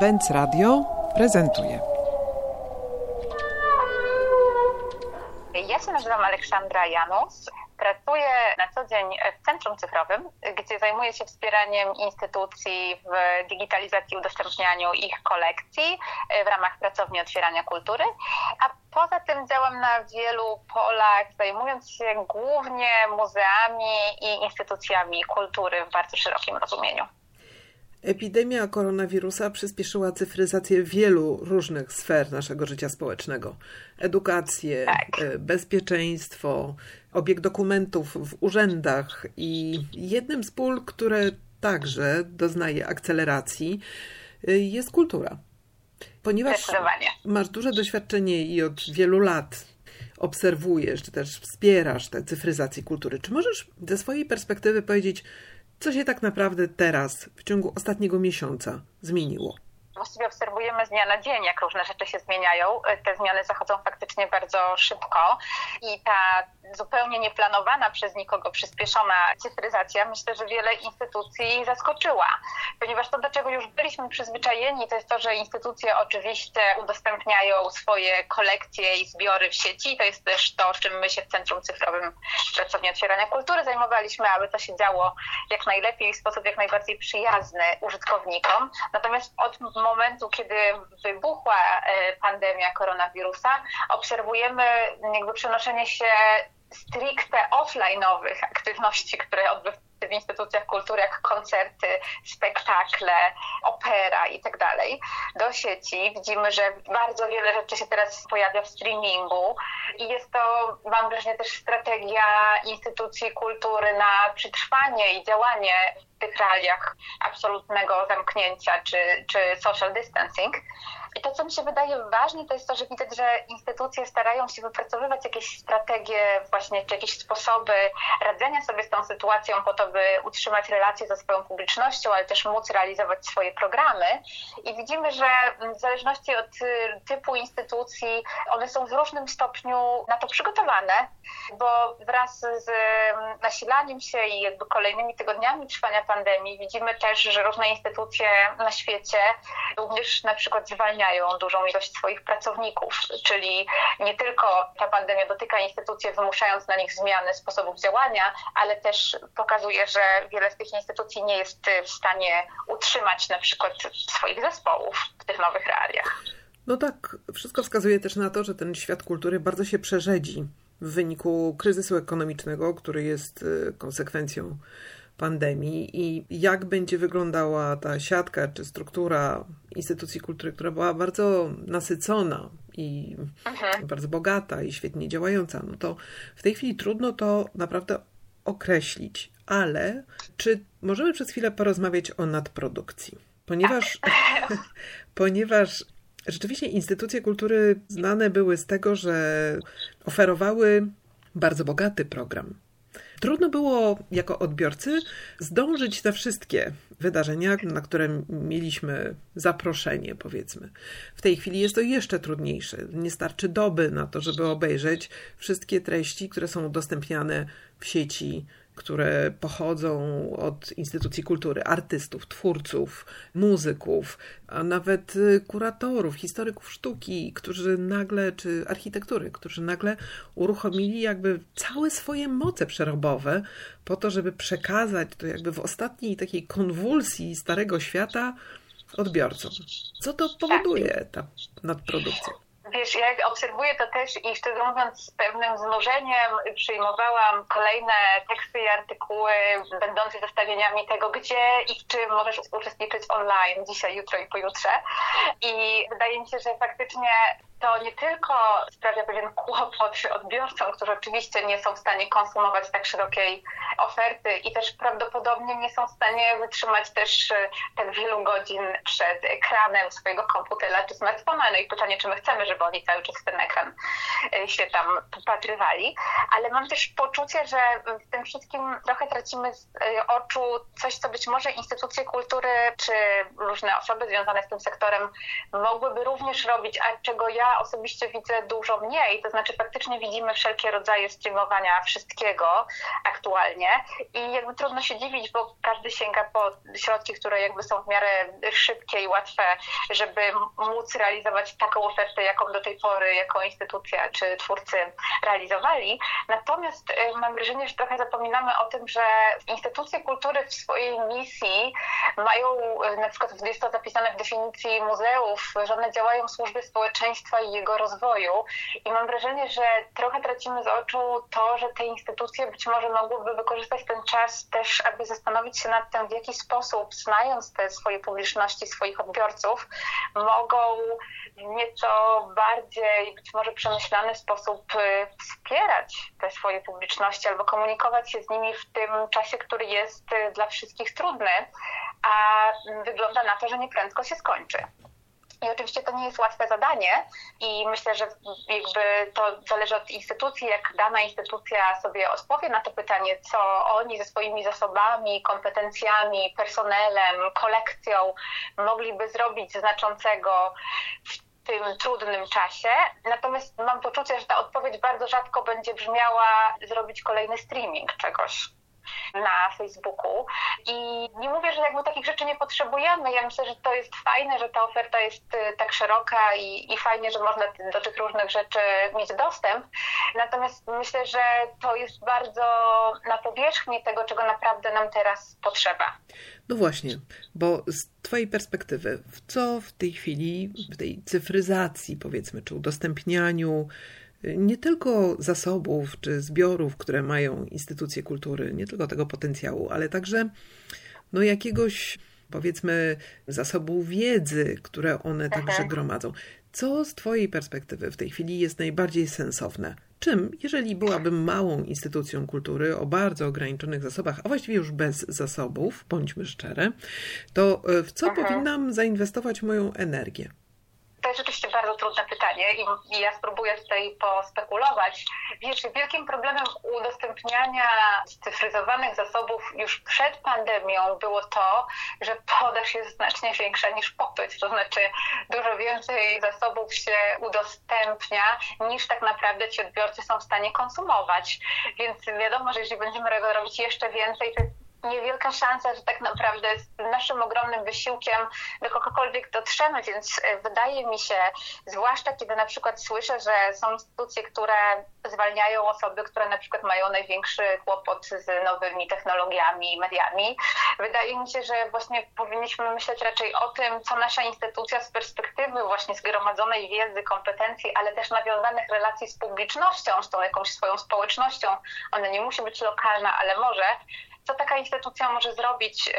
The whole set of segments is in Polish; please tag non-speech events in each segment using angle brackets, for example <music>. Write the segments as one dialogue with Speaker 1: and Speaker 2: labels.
Speaker 1: Benz Radio prezentuje.
Speaker 2: Ja się nazywam Aleksandra Janus. Pracuję na co dzień w Centrum Cyfrowym, gdzie zajmuję się wspieraniem instytucji w digitalizacji i udostępnianiu ich kolekcji w ramach pracowni otwierania kultury. A poza tym działam na wielu polach, zajmując się głównie muzeami i instytucjami kultury w bardzo szerokim rozumieniu.
Speaker 1: Epidemia koronawirusa przyspieszyła cyfryzację wielu różnych sfer naszego życia społecznego: edukację,
Speaker 2: Tak.
Speaker 1: e, bezpieczeństwo, obieg dokumentów w urzędach i jednym z pól, które także doznaje akceleracji, e, jest kultura. Ponieważ masz duże doświadczenie i od wielu lat obserwujesz, czy też wspierasz tę cyfryzację kultury, czy możesz ze swojej perspektywy powiedzieć, co się tak naprawdę teraz, w ciągu ostatniego miesiąca zmieniło?
Speaker 2: Właściwie obserwujemy z dnia na dzień, jak różne rzeczy się zmieniają. Te zmiany zachodzą faktycznie bardzo szybko i ta zupełnie nieplanowana przez nikogo przyspieszona cyfryzacja myślę, że wiele instytucji zaskoczyła, ponieważ to, do czego już byliśmy przyzwyczajeni, to jest to, że instytucje oczywiście udostępniają swoje kolekcje i zbiory w sieci. To jest też to, czym my się w Centrum Cyfrowym Pracowni Otwierania Kultury zajmowaliśmy, aby to się działo jak najlepiej, w sposób jak najbardziej przyjazny użytkownikom. Natomiast od momentu, kiedy wybuchła e, pandemia koronawirusa, obserwujemy jakby przenoszenie się stricte offline'owych aktywności, które odbywają w instytucjach kultury, jak koncerty, spektakle, opera i tak do sieci. Widzimy, że bardzo wiele rzeczy się teraz pojawia w streamingu i jest to, mam wrażenie, też strategia instytucji kultury na przetrwanie i działanie w tych realiach absolutnego zamknięcia czy, czy social distancing. I to, co mi się wydaje ważne, to jest to, że widać, że instytucje starają się wypracowywać jakieś strategie, właśnie czy jakieś sposoby radzenia sobie z tą sytuacją po to, by utrzymać relacje ze swoją publicznością, ale też móc realizować swoje programy. I widzimy, że w zależności od y, typu instytucji, one są w różnym stopniu na to przygotowane, bo wraz z mm, nasilaniem się i jakby kolejnymi tygodniami trwania pandemii widzimy też, że różne instytucje na świecie również na przykład zwalniają dużą ilość swoich pracowników, czyli nie tylko ta pandemia dotyka instytucje, wymuszając na nich zmiany sposobów działania, ale też pokazuje, że wiele z tych instytucji nie jest w stanie utrzymać na przykład swoich zespołów w tych nowych realiach.
Speaker 1: No tak, wszystko wskazuje też na to, że ten świat kultury bardzo się przerzedzi w wyniku kryzysu ekonomicznego, który jest y, konsekwencją pandemii i jak będzie wyglądała ta siatka czy struktura instytucji kultury, która była bardzo nasycona i
Speaker 2: Mhm.
Speaker 1: bardzo bogata i świetnie działająca, no to w tej chwili trudno to naprawdę określić, ale czy możemy przez chwilę porozmawiać o nadprodukcji? Ponieważ, <laughs> <laughs> ponieważ rzeczywiście instytucje kultury znane były z tego, że oferowały bardzo bogaty program. Trudno było jako odbiorcy zdążyć na wszystkie wydarzenia, na które mieliśmy zaproszenie, powiedzmy. W tej chwili jest to jeszcze trudniejsze. Nie starczy doby na to, żeby obejrzeć wszystkie treści, które są udostępniane w sieci, które pochodzą od instytucji kultury, artystów, twórców, muzyków, a nawet y, kuratorów, historyków sztuki, którzy nagle, czy architektury, którzy nagle uruchomili jakby całe swoje moce przerobowe po to, żeby przekazać to jakby w ostatniej takiej konwulsji starego świata odbiorcom. Co to powoduje ta nadprodukcja?
Speaker 2: Wiesz, ja obserwuję to też i szczerze mówiąc z pewnym znużeniem przyjmowałam kolejne teksty i artykuły będące zestawieniami tego, gdzie i w czym możesz uczestniczyć online dzisiaj, jutro i pojutrze. I wydaje mi się, że faktycznie to nie tylko sprawia pewien kłopot odbiorcom, którzy oczywiście nie są w stanie konsumować tak szerokiej oferty i też prawdopodobnie nie są w stanie wytrzymać też tak wielu godzin przed ekranem swojego komputera czy smartfona. No i pytanie, czy my chcemy, żeby oni cały czas w ten ekran się tam popatrywali. Ale mam też poczucie, że w tym wszystkim trochę tracimy z oczu coś, co być może instytucje kultury czy różne osoby związane z tym sektorem mogłyby również robić, a czego ja osobiście widzę dużo mniej, to znaczy faktycznie widzimy wszelkie rodzaje streamowania wszystkiego aktualnie i jakby trudno się dziwić, bo każdy sięga po środki, które jakby są w miarę szybkie i łatwe, żeby móc realizować taką ofertę, jaką do tej pory jako instytucja czy twórcy realizowali. Natomiast y, mam wrażenie, że trochę zapominamy o tym, że instytucje kultury w swojej misji mają, y, na przykład jest to zapisane w definicji muzeów, że one działają w służbie i jego rozwoju. I mam wrażenie, że trochę tracimy z oczu to, że te instytucje być może mogłyby wykorzystać ten czas też, aby zastanowić się nad tym, w jaki sposób, znając te swoje publiczności, swoich odbiorców, mogą w nieco bardziej, być może przemyślany sposób y, wspierać te swoje publiczności albo komunikować się z nimi w tym czasie, który jest y, dla wszystkich trudny, a wygląda na to, że nieprędko się skończy. I oczywiście to nie jest łatwe zadanie i myślę, że jakby to zależy od instytucji, jak dana instytucja sobie odpowie na to pytanie, co oni ze swoimi zasobami, kompetencjami, personelem, kolekcją mogliby zrobić znaczącego w tym trudnym czasie. Natomiast mam poczucie, że ta odpowiedź bardzo rzadko będzie brzmiała zrobić kolejny streaming czegoś na Facebooku. I nie mówię, że jakby takich rzeczy nie potrzebujemy. Ja myślę, że to jest fajne, że ta oferta jest y, tak szeroka i, i fajnie, że można do tych różnych rzeczy mieć dostęp. Natomiast myślę, że to jest bardzo na powierzchni tego, czego naprawdę nam teraz potrzeba.
Speaker 1: No właśnie, bo z Twojej perspektywy, co w tej chwili, w tej cyfryzacji, powiedzmy, czy udostępnianiu nie tylko zasobów czy zbiorów, które mają instytucje kultury, nie tylko tego potencjału, ale także no, jakiegoś powiedzmy zasobu wiedzy, które one także gromadzą. Co z Twojej perspektywy w tej chwili jest najbardziej sensowne? Czym, jeżeli byłabym małą instytucją kultury o bardzo ograniczonych zasobach, a właściwie już bez zasobów, bądźmy szczere, to e, w co powinnam zainwestować moją energię?
Speaker 2: To jest rzeczywiście bardzo trudne pytanie i, i ja spróbuję tutaj pospekulować. Wiesz, wielkim problemem udostępniania cyfryzowanych zasobów już przed pandemią było to, że podaż jest znacznie większa niż popyt. To znaczy dużo więcej zasobów się udostępnia niż tak naprawdę ci odbiorcy są w stanie konsumować. Więc wiadomo, że jeśli będziemy robić jeszcze więcej, to niewielka szansa, że tak naprawdę z naszym ogromnym wysiłkiem do kogokolwiek dotrzemy, więc e, wydaje mi się, zwłaszcza kiedy na przykład słyszę, że są instytucje, które zwalniają osoby, które na przykład mają największy kłopot z nowymi technologiami i mediami, wydaje mi się, że właśnie powinniśmy myśleć raczej o tym, co nasza instytucja z perspektywy właśnie zgromadzonej wiedzy, kompetencji, ale też nawiązanych relacji z publicznością, z tą jakąś swoją społecznością, ona nie musi być lokalna, ale może, co taka instytucja może zrobić y,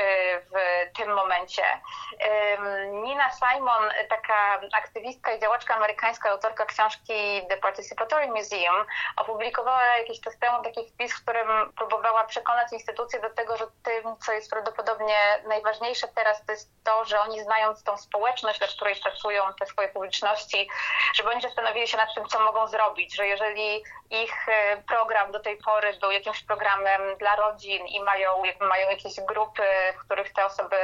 Speaker 2: w tym momencie. Nina Simon, taka aktywistka i działaczka amerykańska, autorka książki The Participatory Museum, opublikowała jakiś czas temu taki wpis, w którym próbowała przekonać instytucje do tego, że tym, co jest prawdopodobnie najważniejsze teraz, to jest to, że oni znając tą społeczność, dla której pracują te swoje publiczności, żeby oni zastanowili się nad tym, co mogą zrobić, że jeżeli ich y, program do tej pory był jakimś programem dla rodzin i mają mają, mają jakieś grupy, w których te osoby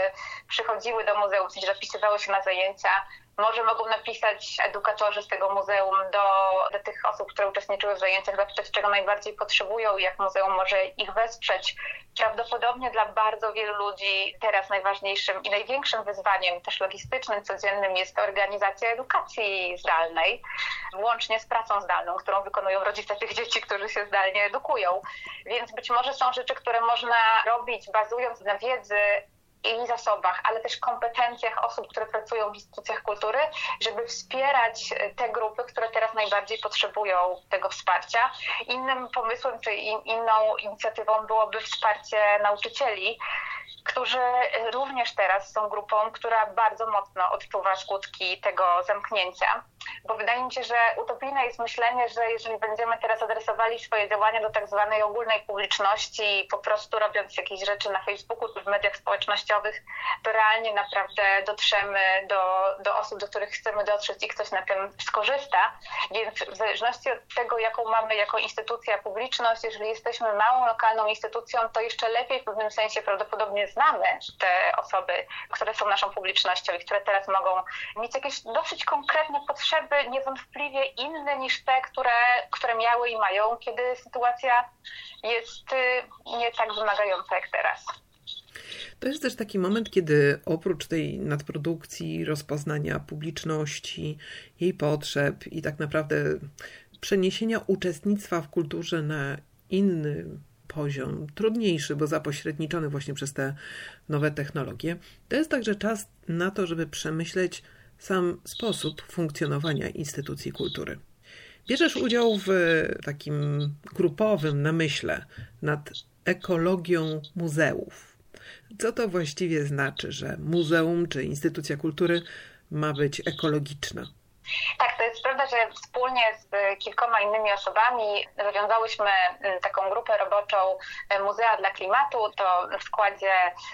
Speaker 2: przychodziły do muzeum, czyli zapisywały się na zajęcia. Może mogą napisać edukatorzy z tego muzeum do, do tych osób, które uczestniczyły w zajęciach, zapytać, czego najbardziej potrzebują i jak muzeum może ich wesprzeć. Prawdopodobnie dla bardzo wielu ludzi teraz najważniejszym i największym wyzwaniem, też logistycznym, codziennym, jest organizacja edukacji zdalnej, łącznie z pracą zdalną, którą wykonują rodzice tych dzieci, którzy się zdalnie edukują. Więc być może są rzeczy, które można robić bazując na wiedzy i zasobach, ale też kompetencjach osób, które pracują w instytucjach kultury, żeby wspierać te grupy, które teraz najbardziej potrzebują tego wsparcia. Innym pomysłem czy inną inicjatywą byłoby wsparcie nauczycieli, którzy również teraz są grupą, która bardzo mocno odczuwa skutki tego zamknięcia. Bo wydaje mi się, że utopijne jest myślenie, że jeżeli będziemy teraz adresowali swoje działania do tak zwanej ogólnej publiczności, po prostu robiąc jakieś rzeczy na Facebooku czy w mediach społecznościowych, to realnie naprawdę dotrzemy do, do osób, do których chcemy dotrzeć i ktoś na tym skorzysta. Więc w zależności od tego, jaką mamy jako instytucja publiczność, jeżeli jesteśmy małą lokalną instytucją, to jeszcze lepiej w pewnym sensie prawdopodobnie znamy te osoby, które są naszą publicznością i które teraz mogą mieć jakieś dosyć konkretne potrzeby, niewątpliwie inne niż te, które, które miały i mają, kiedy sytuacja jest y, nie tak wymagająca jak teraz.
Speaker 1: To jest też taki moment, kiedy oprócz tej nadprodukcji, rozpoznania publiczności, jej potrzeb i tak naprawdę przeniesienia uczestnictwa w kulturze na inny poziom, trudniejszy, bo zapośredniczony właśnie przez te nowe technologie, to jest także czas na to, żeby przemyśleć sam sposób funkcjonowania instytucji kultury. Bierzesz udział w takim grupowym namyśle nad ekologią muzeów. Co to właściwie znaczy, że muzeum czy instytucja kultury ma być ekologiczna?
Speaker 2: Tak, to jest prawda, że wspólnie z kilkoma innymi osobami zawiązałyśmy taką grupę roboczą e, Muzea dla Klimatu. To w składzie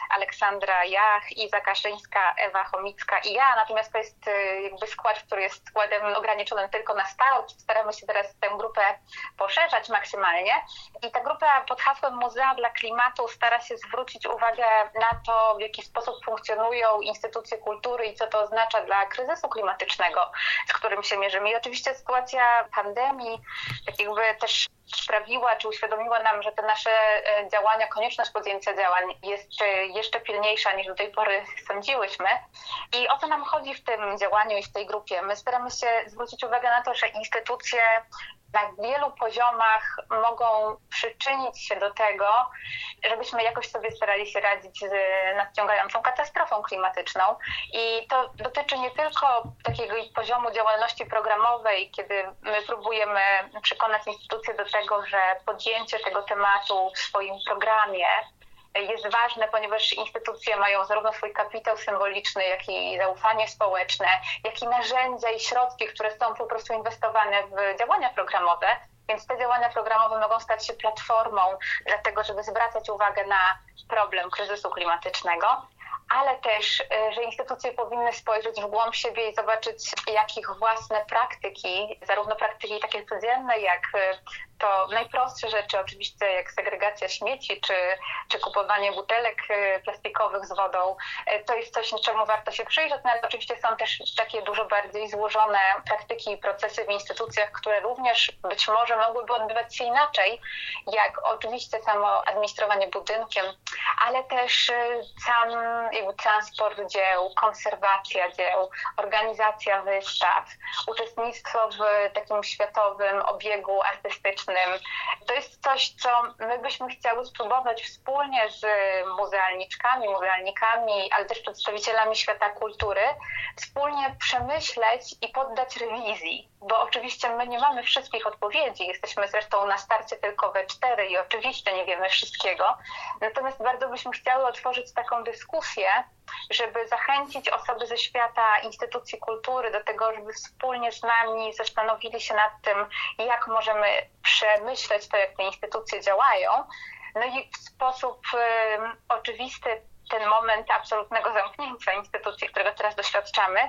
Speaker 2: Aleksandra Jach, Iza Kaszyńska, Ewa Chomicka i ja. Natomiast to jest e, jakby skład, który jest składem ograniczonym tylko na stałe. Staramy się teraz tę grupę poszerzać maksymalnie. I ta grupa pod hasłem Muzea dla Klimatu stara się zwrócić uwagę na to, w jaki sposób funkcjonują instytucje kultury i co to oznacza dla kryzysu klimatycznego z którym się mierzymy. I oczywiście sytuacja pandemii tak jakby też sprawiła, czy uświadomiła nam, że te nasze e, działania, konieczność podjęcia działań jest e, jeszcze pilniejsza niż do tej pory sądziłyśmy. I o co nam chodzi w tym działaniu i w tej grupie? My staramy się zwrócić uwagę na to, że instytucje na wielu poziomach mogą przyczynić się do tego, żebyśmy jakoś sobie starali się radzić z nadciągającą katastrofą klimatyczną. I to dotyczy nie tylko takiego poziomu działalności programowej, kiedy my próbujemy przekonać instytucje do tego, że podjęcie tego tematu w swoim programie jest ważne, ponieważ instytucje mają zarówno swój kapitał symboliczny, jak i zaufanie społeczne, jak i narzędzia i środki, które są po prostu inwestowane w działania programowe. Więc te działania programowe mogą stać się platformą dlatego, żeby zwracać uwagę na problem kryzysu klimatycznego ale też, y, że instytucje powinny spojrzeć w głąb siebie i zobaczyć, jak ich własne praktyki, zarówno praktyki takie codzienne, jak y, to najprostsze rzeczy, oczywiście jak segregacja śmieci, czy, czy kupowanie butelek y, plastikowych z wodą, to jest coś, czemu warto się przyjrzeć, no ale oczywiście są też takie dużo bardziej złożone praktyki i procesy w instytucjach, które również być może mogłyby odbywać się inaczej, jak oczywiście samo administrowanie budynkiem, ale też sam transport dzieł, konserwacja dzieł, organizacja wystaw, uczestnictwo w takim światowym obiegu artystycznym. To jest coś, co my byśmy chciały spróbować wspólnie z muzealniczkami, muzealnikami, ale też przedstawicielami świata kultury, wspólnie przemyśleć i poddać rewizji bo oczywiście my nie mamy wszystkich odpowiedzi. Jesteśmy zresztą na starcie tylko we cztery i oczywiście nie wiemy wszystkiego. Natomiast bardzo byśmy chciały otworzyć taką dyskusję, żeby zachęcić osoby ze świata instytucji kultury do tego, żeby wspólnie z nami zastanowili się nad tym, jak możemy przemyśleć to, jak te instytucje działają. No i w sposób y, oczywisty ten moment absolutnego zamknięcia instytucji, którego teraz doświadczamy,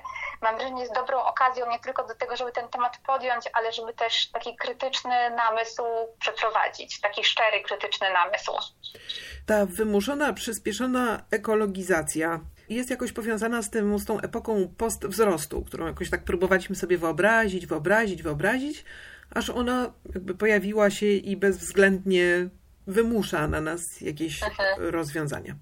Speaker 2: mam wrażenie jest dobrą okazją nie tylko do tego, żeby ten temat podjąć, ale żeby też taki krytyczny namysł przeprowadzić, taki szczery, krytyczny namysł.
Speaker 1: Ta wymuszona, przyspieszona ekologizacja jest jakoś powiązana z, tym, z tą epoką postwzrostu, którą jakoś tak próbowaliśmy sobie wyobrazić, wyobrazić, wyobrazić, aż ona jakby pojawiła się i bezwzględnie wymusza na nas jakieś mhm. rozwiązania.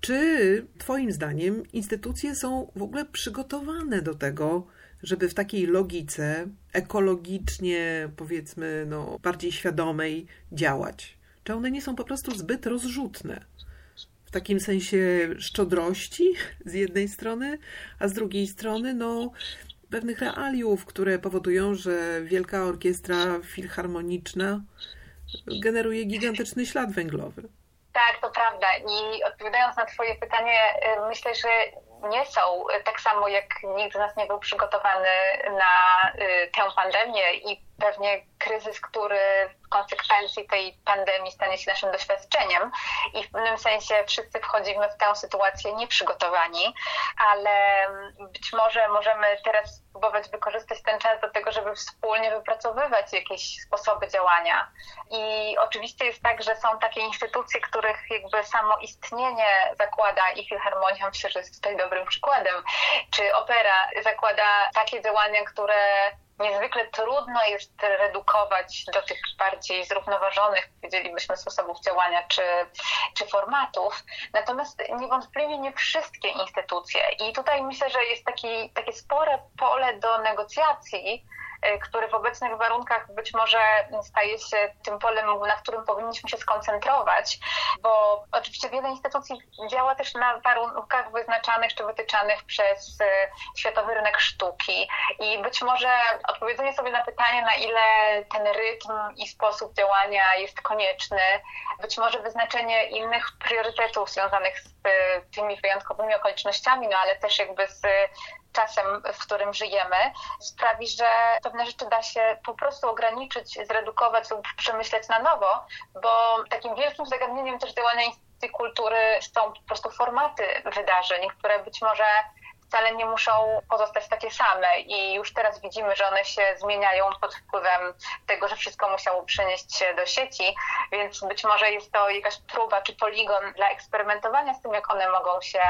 Speaker 1: Czy Twoim zdaniem instytucje są w ogóle przygotowane do tego, żeby w takiej logice ekologicznie, powiedzmy, no, bardziej świadomej działać? Czy one nie są po prostu zbyt rozrzutne? W takim sensie szczodrości z jednej strony, a z drugiej strony, no, pewnych realiów, które powodują, że wielka orkiestra filharmoniczna generuje gigantyczny ślad węglowy.
Speaker 2: Tak, to prawda. I odpowiadając na Twoje pytanie, y, myślę, że nie są tak samo jak nikt z nas nie był przygotowany na y, tę pandemię i pewnie kryzys, który w konsekwencji tej pandemii stanie się naszym doświadczeniem i w pewnym sensie wszyscy wchodzimy w tę sytuację nieprzygotowani, ale być może możemy teraz spróbować wykorzystać ten czas do tego, żeby wspólnie wypracowywać jakieś sposoby działania. I oczywiście jest tak, że są takie instytucje, których jakby samo istnienie zakłada i Filharmonia myślę, że jest tutaj dobrym przykładem, czy opera zakłada takie działania, które niezwykle trudno jest redukować do tych bardziej zrównoważonych, powiedzielibyśmy, sposobów działania czy, czy formatów. Natomiast niewątpliwie nie wszystkie instytucje. I tutaj myślę, że jest taki, takie spore pole do negocjacji który w obecnych warunkach być może staje się tym polem, na którym powinniśmy się skoncentrować, bo oczywiście wiele instytucji działa też na warunkach wyznaczanych czy wytyczanych przez y, światowy rynek sztuki. I być może odpowiedzenie sobie na pytanie, na ile ten rytm i sposób działania jest konieczny, być może wyznaczenie innych priorytetów związanych z y, tymi wyjątkowymi okolicznościami, no ale też jakby z czasem, w którym żyjemy, sprawi, że pewne rzeczy da się po prostu ograniczyć, zredukować lub przemyśleć na nowo, bo takim wielkim zagadnieniem też działania instytucji kultury są po prostu formaty wydarzeń, które być może wcale nie muszą pozostać takie same i już teraz widzimy, że one się zmieniają pod wpływem tego, że wszystko musiało przenieść się do sieci, więc być może jest to jakaś próba czy poligon dla eksperymentowania z tym, jak one mogą się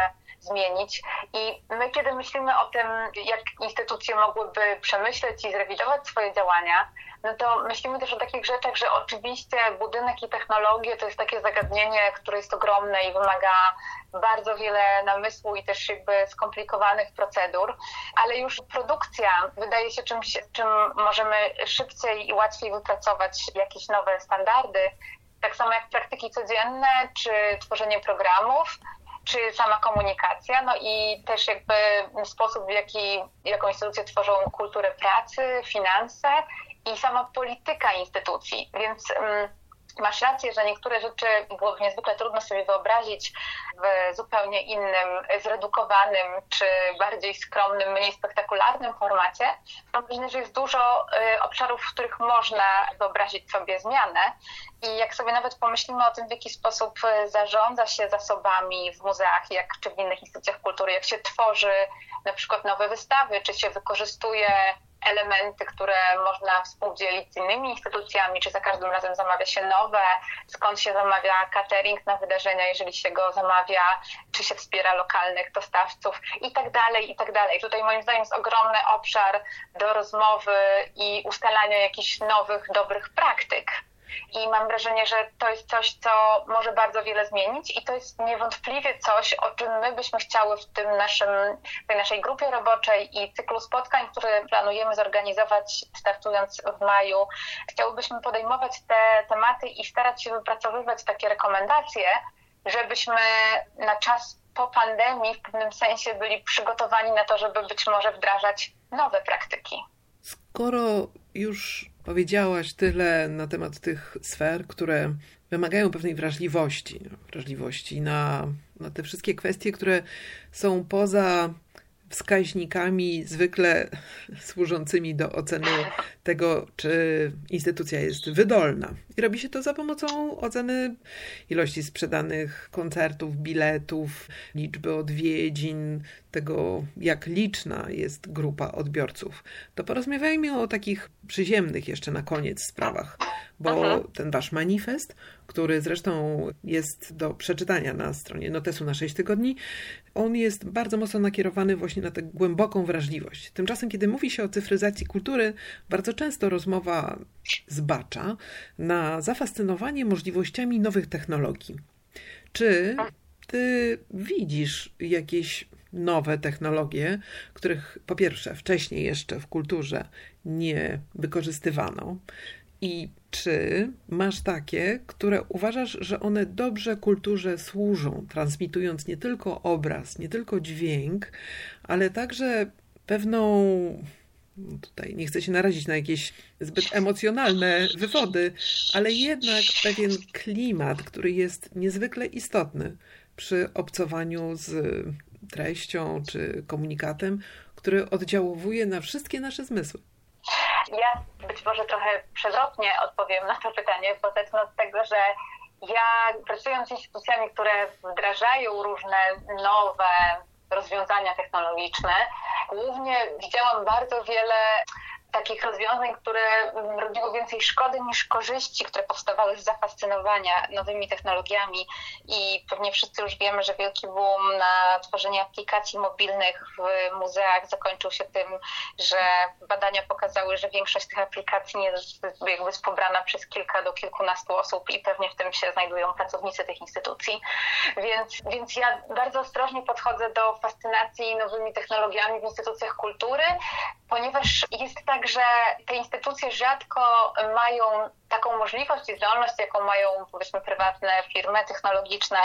Speaker 2: zmienić. I my, kiedy myślimy o tym, jak instytucje mogłyby przemyśleć i zrewidować swoje działania, no to myślimy też o takich rzeczach, że oczywiście budynek i technologie to jest takie zagadnienie, które jest ogromne i wymaga bardzo wiele namysłu i też jakby skomplikowanych procedur, ale już produkcja wydaje się czymś, czym możemy szybciej i łatwiej wypracować jakieś nowe standardy, tak samo jak praktyki codzienne, czy tworzenie programów, czy sama komunikacja, no i też jakby sposób, w jaki, jaką instytucje tworzą kulturę pracy, finanse i sama polityka instytucji. Więc um, masz rację, że niektóre rzeczy byłoby niezwykle trudno sobie wyobrazić w zupełnie innym, zredukowanym czy bardziej skromnym, mniej spektakularnym formacie. Mam wrażenie, że jest dużo y, obszarów, w których można wyobrazić sobie zmianę. I jak sobie nawet pomyślimy o tym, w jaki sposób y, zarządza się zasobami w muzeach, jak czy w innych instytucjach kultury, jak się tworzy na przykład nowe wystawy, czy się wykorzystuje elementy, które można współdzielić z innymi instytucjami, czy za każdym razem zamawia się nowe, skąd się zamawia catering na wydarzenia, jeżeli się go zamawia, czy się wspiera lokalnych dostawców i tak dalej, i tak dalej. Tutaj moim zdaniem jest ogromny obszar do rozmowy i ustalania jakichś nowych, dobrych praktyk. I mam wrażenie, że to jest coś, co może bardzo wiele zmienić i to jest niewątpliwie coś, o czym my byśmy chciały w tym naszym, tej naszej grupie roboczej i cyklu spotkań, które planujemy zorganizować startując w maju. Chciałybyśmy podejmować te tematy i starać się wypracowywać takie rekomendacje, żebyśmy na czas po pandemii w pewnym sensie byli przygotowani na to, żeby być może wdrażać nowe praktyki.
Speaker 1: Skoro już powiedziałaś tyle na temat tych sfer, które wymagają pewnej wrażliwości, wrażliwości na, na te wszystkie kwestie, które są poza wskaźnikami zwykle <laughs> służącymi do oceny tego, czy instytucja jest wydolna. I robi się to za pomocą oceny ilości sprzedanych koncertów, biletów, liczby odwiedzin, tego, jak liczna jest grupa odbiorców. To porozmawiajmy o takich przyziemnych jeszcze na koniec sprawach, bo Aha. ten wasz manifest, który zresztą jest do przeczytania na stronie Notesu na 6 tygodni, on jest bardzo mocno nakierowany właśnie na tę głęboką wrażliwość. Tymczasem, kiedy mówi się o cyfryzacji kultury, bardzo często rozmowa zbacza na zafascynowanie możliwościami nowych technologii. Czy ty widzisz jakieś nowe technologie, których po pierwsze wcześniej jeszcze w kulturze nie wykorzystywano? I czy masz takie, które uważasz, że one dobrze kulturze służą, transmitując nie tylko obraz, nie tylko dźwięk, ale także pewną no tutaj nie chcę się narazić na jakieś zbyt emocjonalne wywody, ale jednak pewien klimat, który jest niezwykle istotny przy obcowaniu z treścią czy komunikatem, który oddziałuje na wszystkie nasze zmysły.
Speaker 2: Ja być może trochę przewrotnie odpowiem na to pytanie, bo zacznę od tego, że ja pracując z instytucjami, które wdrażają różne nowe rozwiązania technologiczne, głównie widziałam bardzo wiele takich rozwiązań, które robiły więcej szkody niż korzyści, które powstawały z zafascynowania nowymi technologiami i pewnie wszyscy już wiemy, że wielki boom na tworzenie aplikacji mobilnych w muzeach zakończył się tym, że badania pokazały, że większość tych aplikacji nie jest jakby pobrana przez kilka do kilkunastu osób i pewnie w tym się znajdują pracownicy tych instytucji. Więc, więc ja bardzo ostrożnie podchodzę do fascynacji nowymi technologiami w instytucjach kultury, ponieważ jest tak, że te instytucje rzadko mają taką możliwość i zdolność, jaką mają powiedzmy prywatne firmy technologiczne,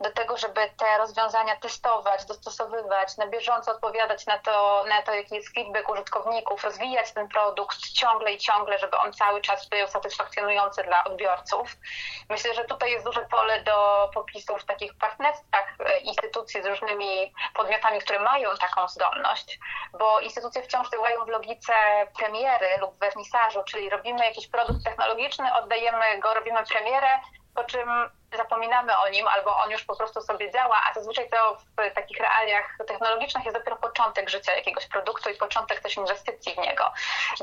Speaker 2: do tego, żeby te rozwiązania testować, dostosowywać, na bieżąco odpowiadać na to, na to jaki jest feedback użytkowników, rozwijać ten produkt ciągle i ciągle, żeby on cały czas był satysfakcjonujący dla odbiorców. Myślę, że tutaj jest duże pole do popisu w takich partnerstwach e, instytucji z różnymi podmiotami, które mają taką zdolność, bo instytucje wciąż działają w logice premiery lub wernisażu, czyli robimy jakiś produkt technologiczny, oddajemy go, robimy premierę, po czym zapominamy o nim albo on już po prostu sobie działa, a zazwyczaj to w takich realiach technologicznych jest dopiero początek życia jakiegoś produktu i początek też inwestycji w niego.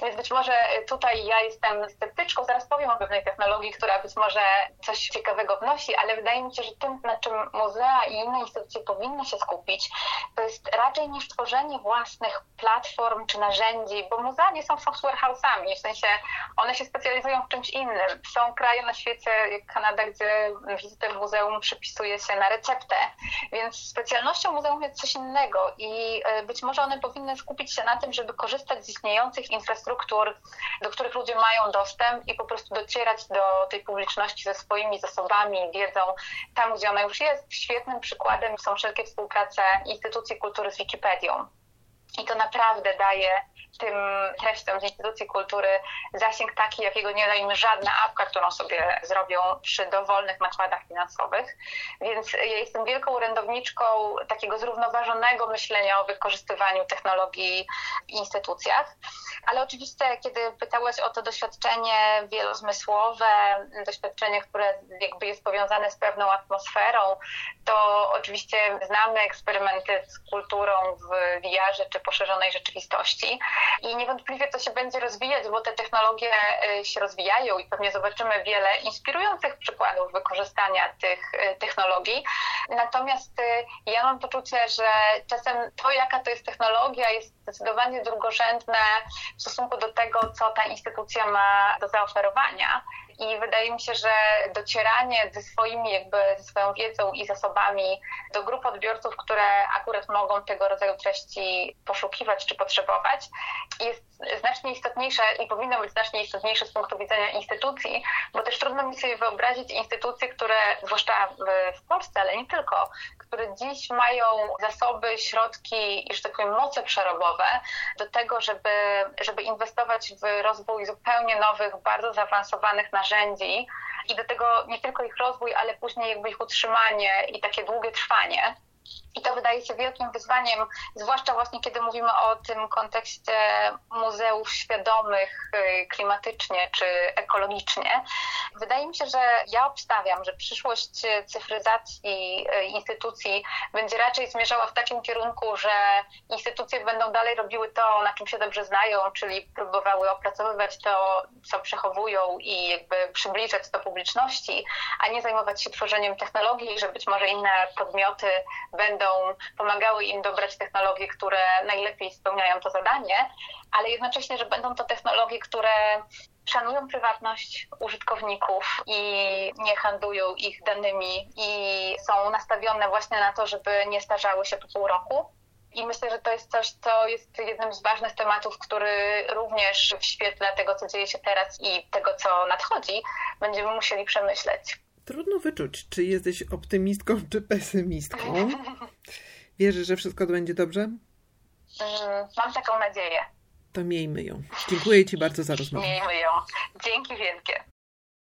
Speaker 2: Więc być może tutaj ja jestem sceptyczką, zaraz powiem o pewnej technologii, która być może coś ciekawego wnosi, ale wydaje mi się, że tym, na czym muzea i inne instytucje powinny się skupić, to jest raczej niż tworzenie własnych platform czy narzędzi, bo muzea nie są software house'ami, w sensie one się specjalizują w czymś innym. Są kraje na świecie, jak Kanada, gdzie wizytę w muzeum przypisuje się na receptę, więc specjalnością muzeum jest coś innego i e, być może one powinny skupić się na tym, żeby korzystać z istniejących infrastruktur, do których ludzie mają dostęp i po prostu docierać do tej publiczności ze swoimi zasobami, wiedzą tam, gdzie ona już jest. Świetnym przykładem są wszelkie współprace instytucji kultury z Wikipedią. I to naprawdę daje tym treściom z instytucji kultury zasięg taki, jakiego nie da im żadna apka, którą sobie zrobią przy dowolnych nakładach finansowych. Więc ja jestem wielką orędowniczką takiego zrównoważonego myślenia o wykorzystywaniu technologii w instytucjach. Ale oczywiście, kiedy pytałeś o to doświadczenie wielozmysłowe, doświadczenie, które jakby jest powiązane z pewną atmosferą, to oczywiście znamy eksperymenty z kulturą w VR czy poszerzonej rzeczywistości i niewątpliwie to się będzie rozwijać, bo te technologie y, się rozwijają i pewnie zobaczymy wiele inspirujących przykładów wykorzystania tych y, technologii. Natomiast y, ja mam poczucie, że czasem to, jaka to jest technologia, jest zdecydowanie drugorzędne w stosunku do tego, co ta instytucja ma do zaoferowania. I wydaje mi się, że docieranie ze swoimi, jakby ze swoją wiedzą i zasobami do grup odbiorców, które akurat mogą tego rodzaju treści poszukiwać czy potrzebować, jest znacznie istotniejsze i powinno być znacznie istotniejsze z punktu widzenia instytucji, bo też trudno mi sobie wyobrazić instytucje, które, zwłaszcza w Polsce, ale nie tylko, które dziś mają zasoby, środki i, że tak powiem, moce przerobowe do tego, żeby, żeby inwestować w rozwój zupełnie nowych, bardzo zaawansowanych narzędzi i do tego nie tylko ich rozwój, ale później jakby ich utrzymanie i takie długie trwanie. I to wydaje się wielkim wyzwaniem, zwłaszcza właśnie kiedy mówimy o tym kontekście muzeów świadomych y, klimatycznie czy ekologicznie. Wydaje mi się, że ja obstawiam, że przyszłość cyfryzacji y, instytucji będzie raczej zmierzała w takim kierunku, że instytucje będą dalej robiły to, na czym się dobrze znają, czyli próbowały opracowywać to, co przechowują i jakby przybliżać to publiczności, a nie zajmować się tworzeniem technologii, że być może inne podmioty będą pomagały im dobrać technologie, które najlepiej spełniają to zadanie, ale jednocześnie, że będą to technologie, które szanują prywatność użytkowników i nie handlują ich danymi i są nastawione właśnie na to, żeby nie starzały się po pół roku. I myślę, że to jest coś, co jest jednym z ważnych tematów, który również w świetle tego, co dzieje się teraz i tego, co nadchodzi, będziemy musieli przemyśleć.
Speaker 1: Trudno wyczuć, czy jesteś optymistką, czy pesymistką. Wierzysz, że wszystko będzie dobrze? Mm,
Speaker 2: mam taką nadzieję.
Speaker 1: To miejmy ją. Dziękuję Ci bardzo za rozmowę.
Speaker 2: Miejmy ją. Dzięki wielkie.